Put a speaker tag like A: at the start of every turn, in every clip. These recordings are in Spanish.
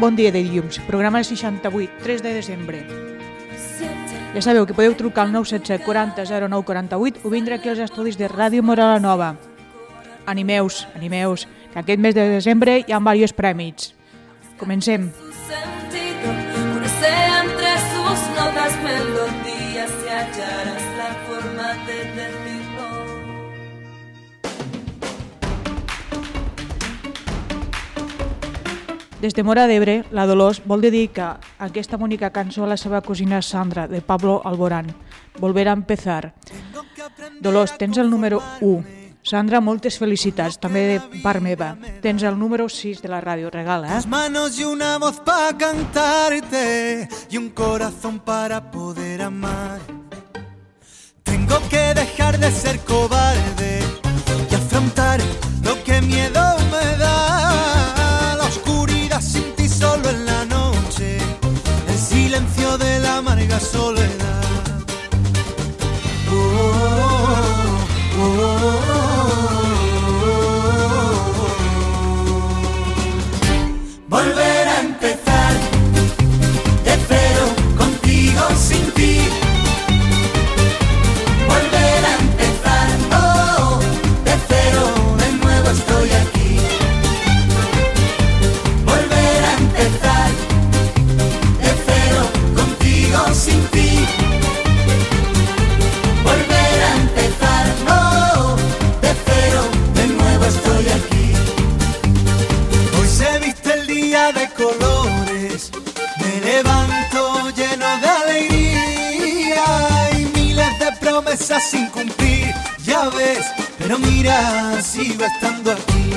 A: Bon dia de dilluns, programa 68, 3 de desembre. Ja sabeu que podeu trucar al 977 40 09 48 o vindre aquí als estudis de Ràdio Morala Nova. Animeus, animeus, que aquest mes de desembre hi ha diversos prèmits. Comencem.
B: sentido,
A: Des de Mora d'Ebre, la Dolors vol dedicar aquesta bonica cançó a la seva cosina Sandra, de Pablo Alborán. Volver a empezar. Dolors, tens el número 1. Sandra, moltes felicitats, també de part meva. Tens el número 6 de la ràdio, regala, eh?
C: Las manos y una voz para cantarte y un corazón para poder amar. Tengo que dejar de ser cobarde y afrontar lo que miedo me da. Pero mira, sigo estando aquí.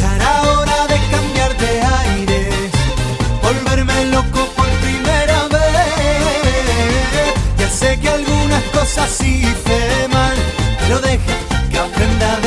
C: Ya era hora de cambiar de aires, volverme loco por primera vez. Ya sé que algunas cosas hice mal, pero deja que aprenda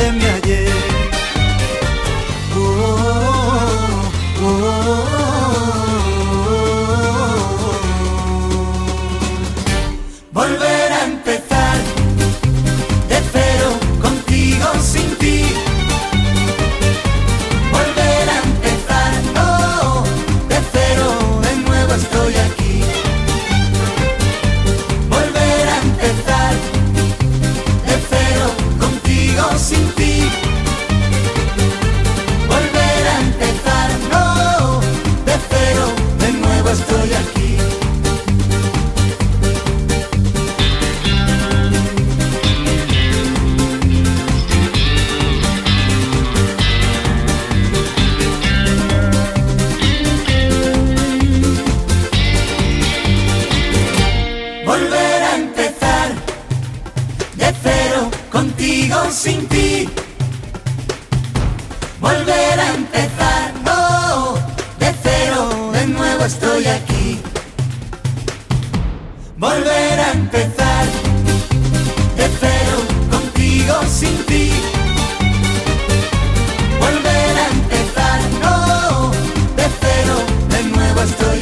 C: estoy aquí. Volver a empezar, de cero, contigo sin ti. Volver a empezar, no, de cero, de nuevo estoy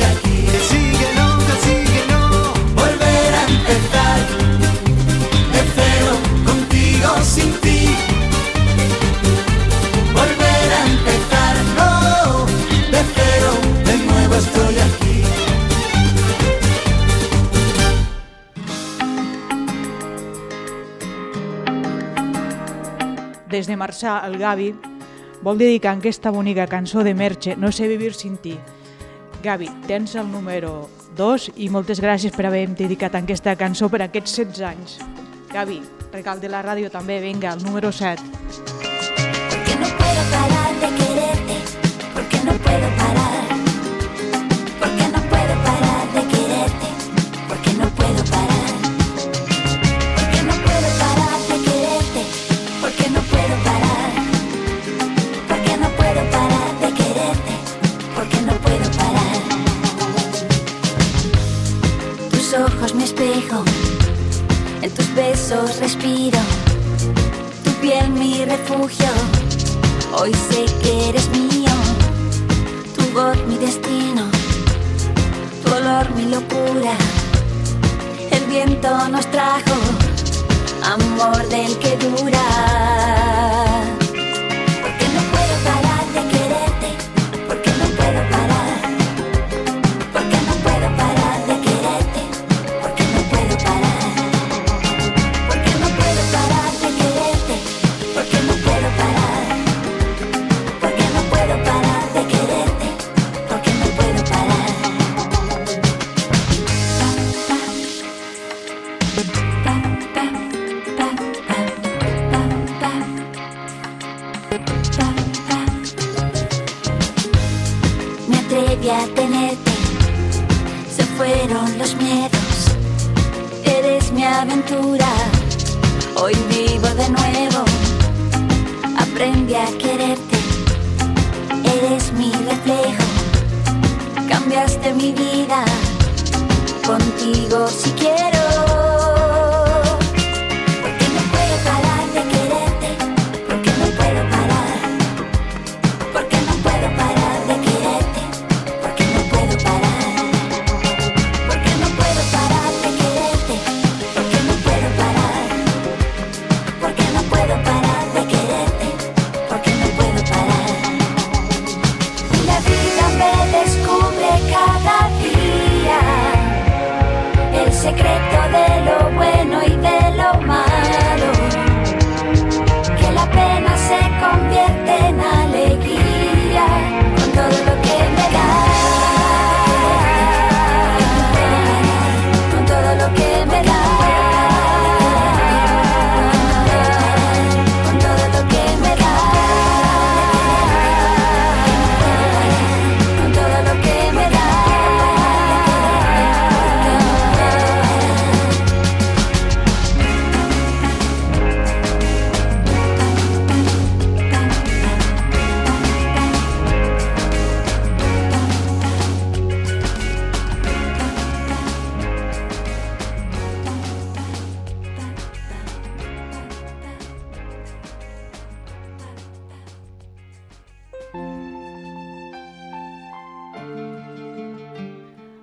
A: Des de Marçà, el Gavi vol dedicar aquesta bonica cançó de Merche, No sé vivir sin ti. Gavi, tens el número 2 i moltes gràcies per haver dedicat aquesta cançó per aquests 16 anys. Gavi, regal de la ràdio també, vinga, el número 7.
D: Porque no puedo parar de quererte, porque no puedo parar. Respiro tu piel mi refugio. Hoy sé que eres mío, tu voz mi destino, tu olor mi locura. El viento nos trajo amor del que dura. fueron los miedos. Eres mi aventura, hoy vivo de nuevo. Aprendí a quererte, eres mi reflejo. Cambiaste mi vida, contigo si quiero.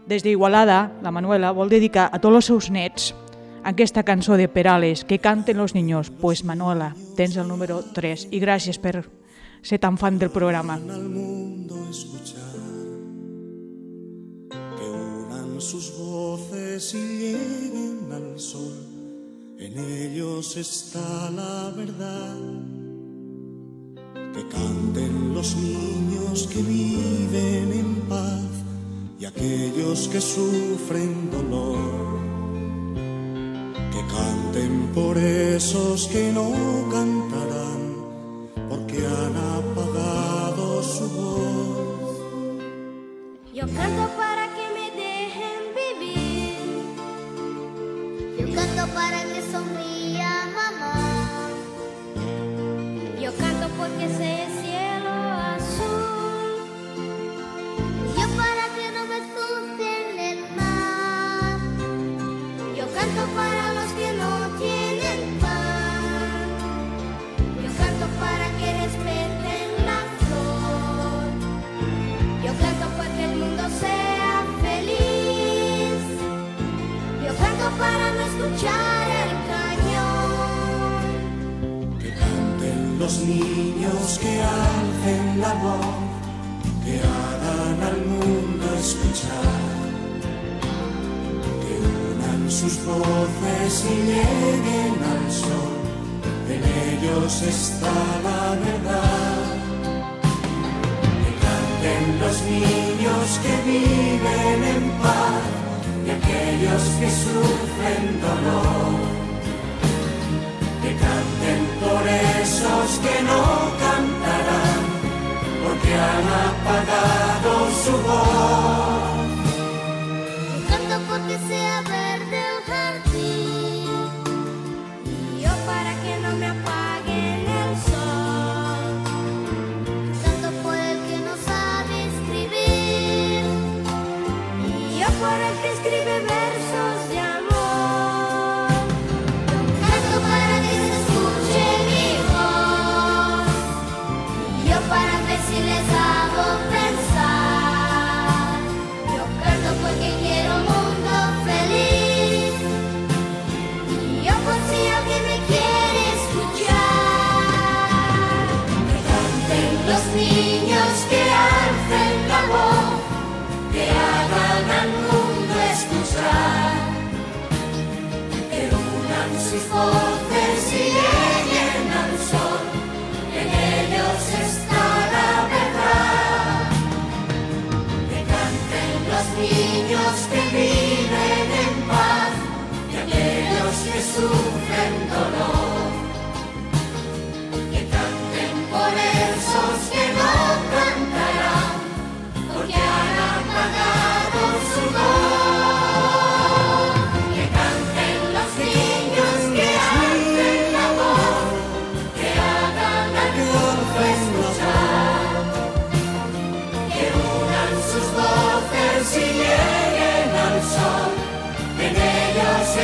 A: Des d'Igualada, la Manuela vol dedicar a tots els seus nets aquesta cançó de Perales, que canten los niños. Pues Manuela, tens el número 3 i gràcies per ser tan fan del programa.
C: Que unan sus voces y lleguen al sol. En ellos está la verdad. Que canten los niños que viven en paz y aquellos que sufren dolor. Que canten por esos que no cantarán, porque han apagado su voz.
E: Yo canto para que me dejen vivir. Yo canto para que
C: ellos está la verdad. Que canten los niños que viven en paz y aquellos que sufren dolor que canten por esos que no cantarán, porque han apagado su voz.
E: Y yo por el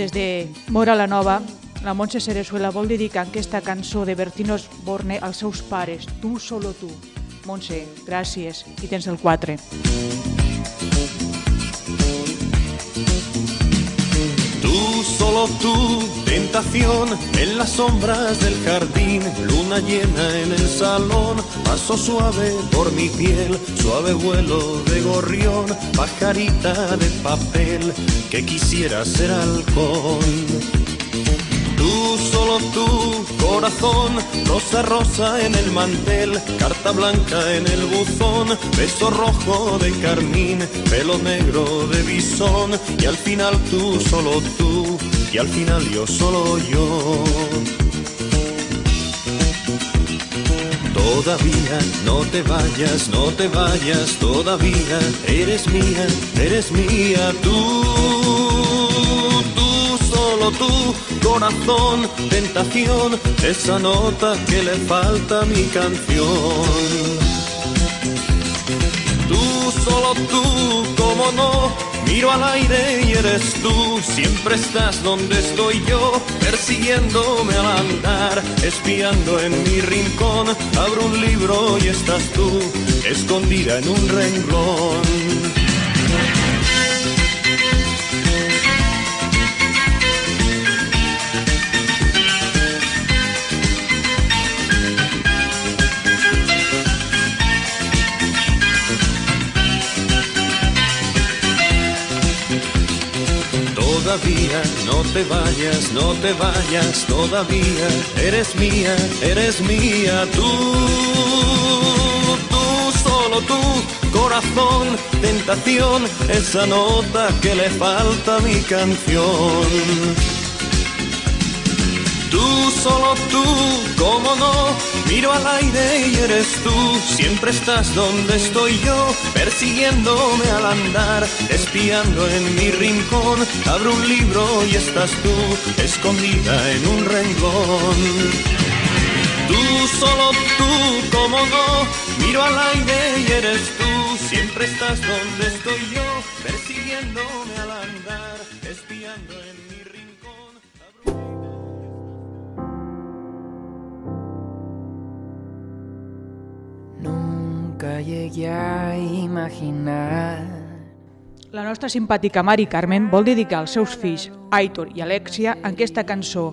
A: Des de Mora la Nova, la Montse Cerezuela vol dedicar aquesta cançó de Bertinos Borne als seus pares, Tu solo tu. Montse, gràcies, i tens el 4.
F: Tú, tentación en las sombras del jardín, luna llena en el salón, paso suave por mi piel, suave vuelo de gorrión, pajarita de papel que quisiera ser halcón. Corazón, rosa rosa en el mantel, carta blanca en el buzón, beso rojo de carmín, pelo negro de bisón, y al final tú, solo tú, y al final yo, solo yo. Todavía no te vayas, no te vayas, todavía eres mía, eres mía, tú, solo tú, corazón, tentación, esa nota que le falta a mi canción. Tú, solo tú, cómo no, miro al aire y eres tú, siempre estás donde estoy yo, persiguiéndome al andar, espiando en mi rincón, abro un libro y estás tú, escondida en un renglón. Todavía. No te vayas, no te vayas, todavía. Eres mía, eres mía, tú, tú, solo tú, corazón, tentación, esa nota que le falta a mi canción. Tú, solo tú, cómo no, miro al aire y eres tú, siempre estás donde estoy yo, persiguiéndome al andar, espiando en mi rincón, abro un libro y estás tú, escondida en un renglón. Tú, solo tú, cómo no, miro al aire y eres tú, siempre estás donde estoy yo, persiguiéndome al andar, espiando en
G: Nunca llegué a imaginar
A: La nostra simpàtica Mari Carmen vol dedicar als seus fills, Aitor i Alexia, en aquesta cançó,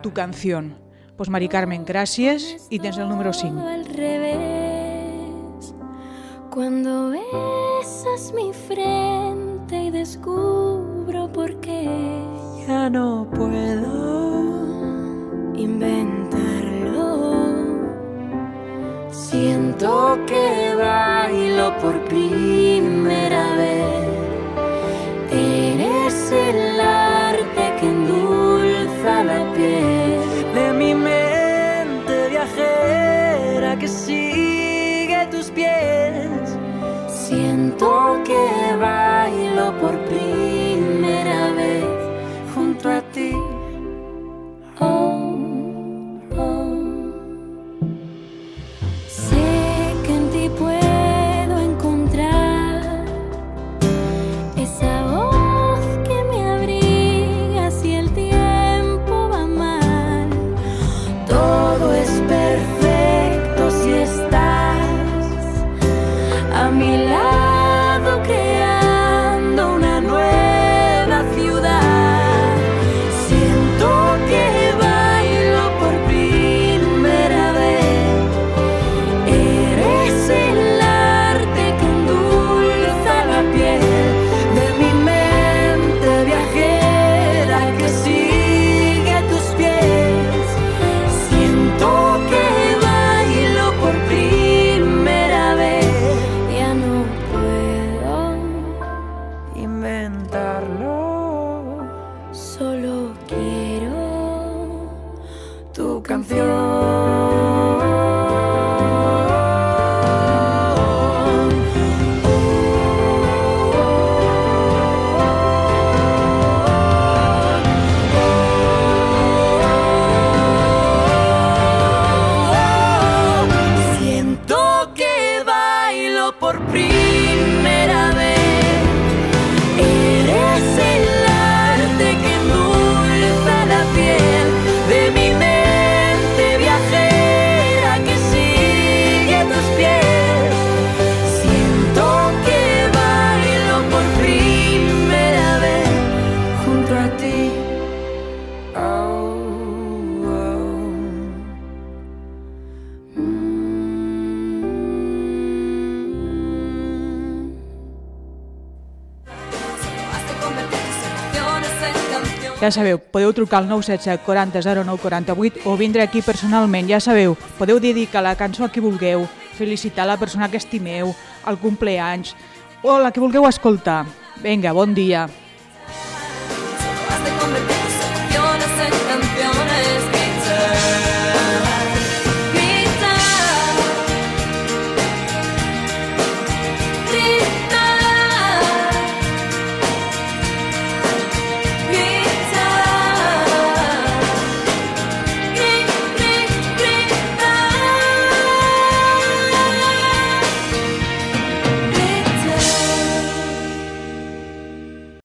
A: Tu canción. Pues Mari Carmen, gràcies i tens el número 5.
H: al revés. Cuando besas mi frente y descubro por qué
G: ya no puedo
H: Siento que bailo por primera vez. Eres el arte que endulza la piel.
G: de mi mente viajera que sigue tus pies.
H: Siento que bailo quiero tu canción.
A: Ja sabeu, podeu trucar al 977 40 09 48 o vindre aquí personalment, ja sabeu, podeu dedicar la cançó a qui vulgueu, felicitar la persona que estimeu, el compleanys, o la que vulgueu escoltar. Vinga, bon dia.
B: Has de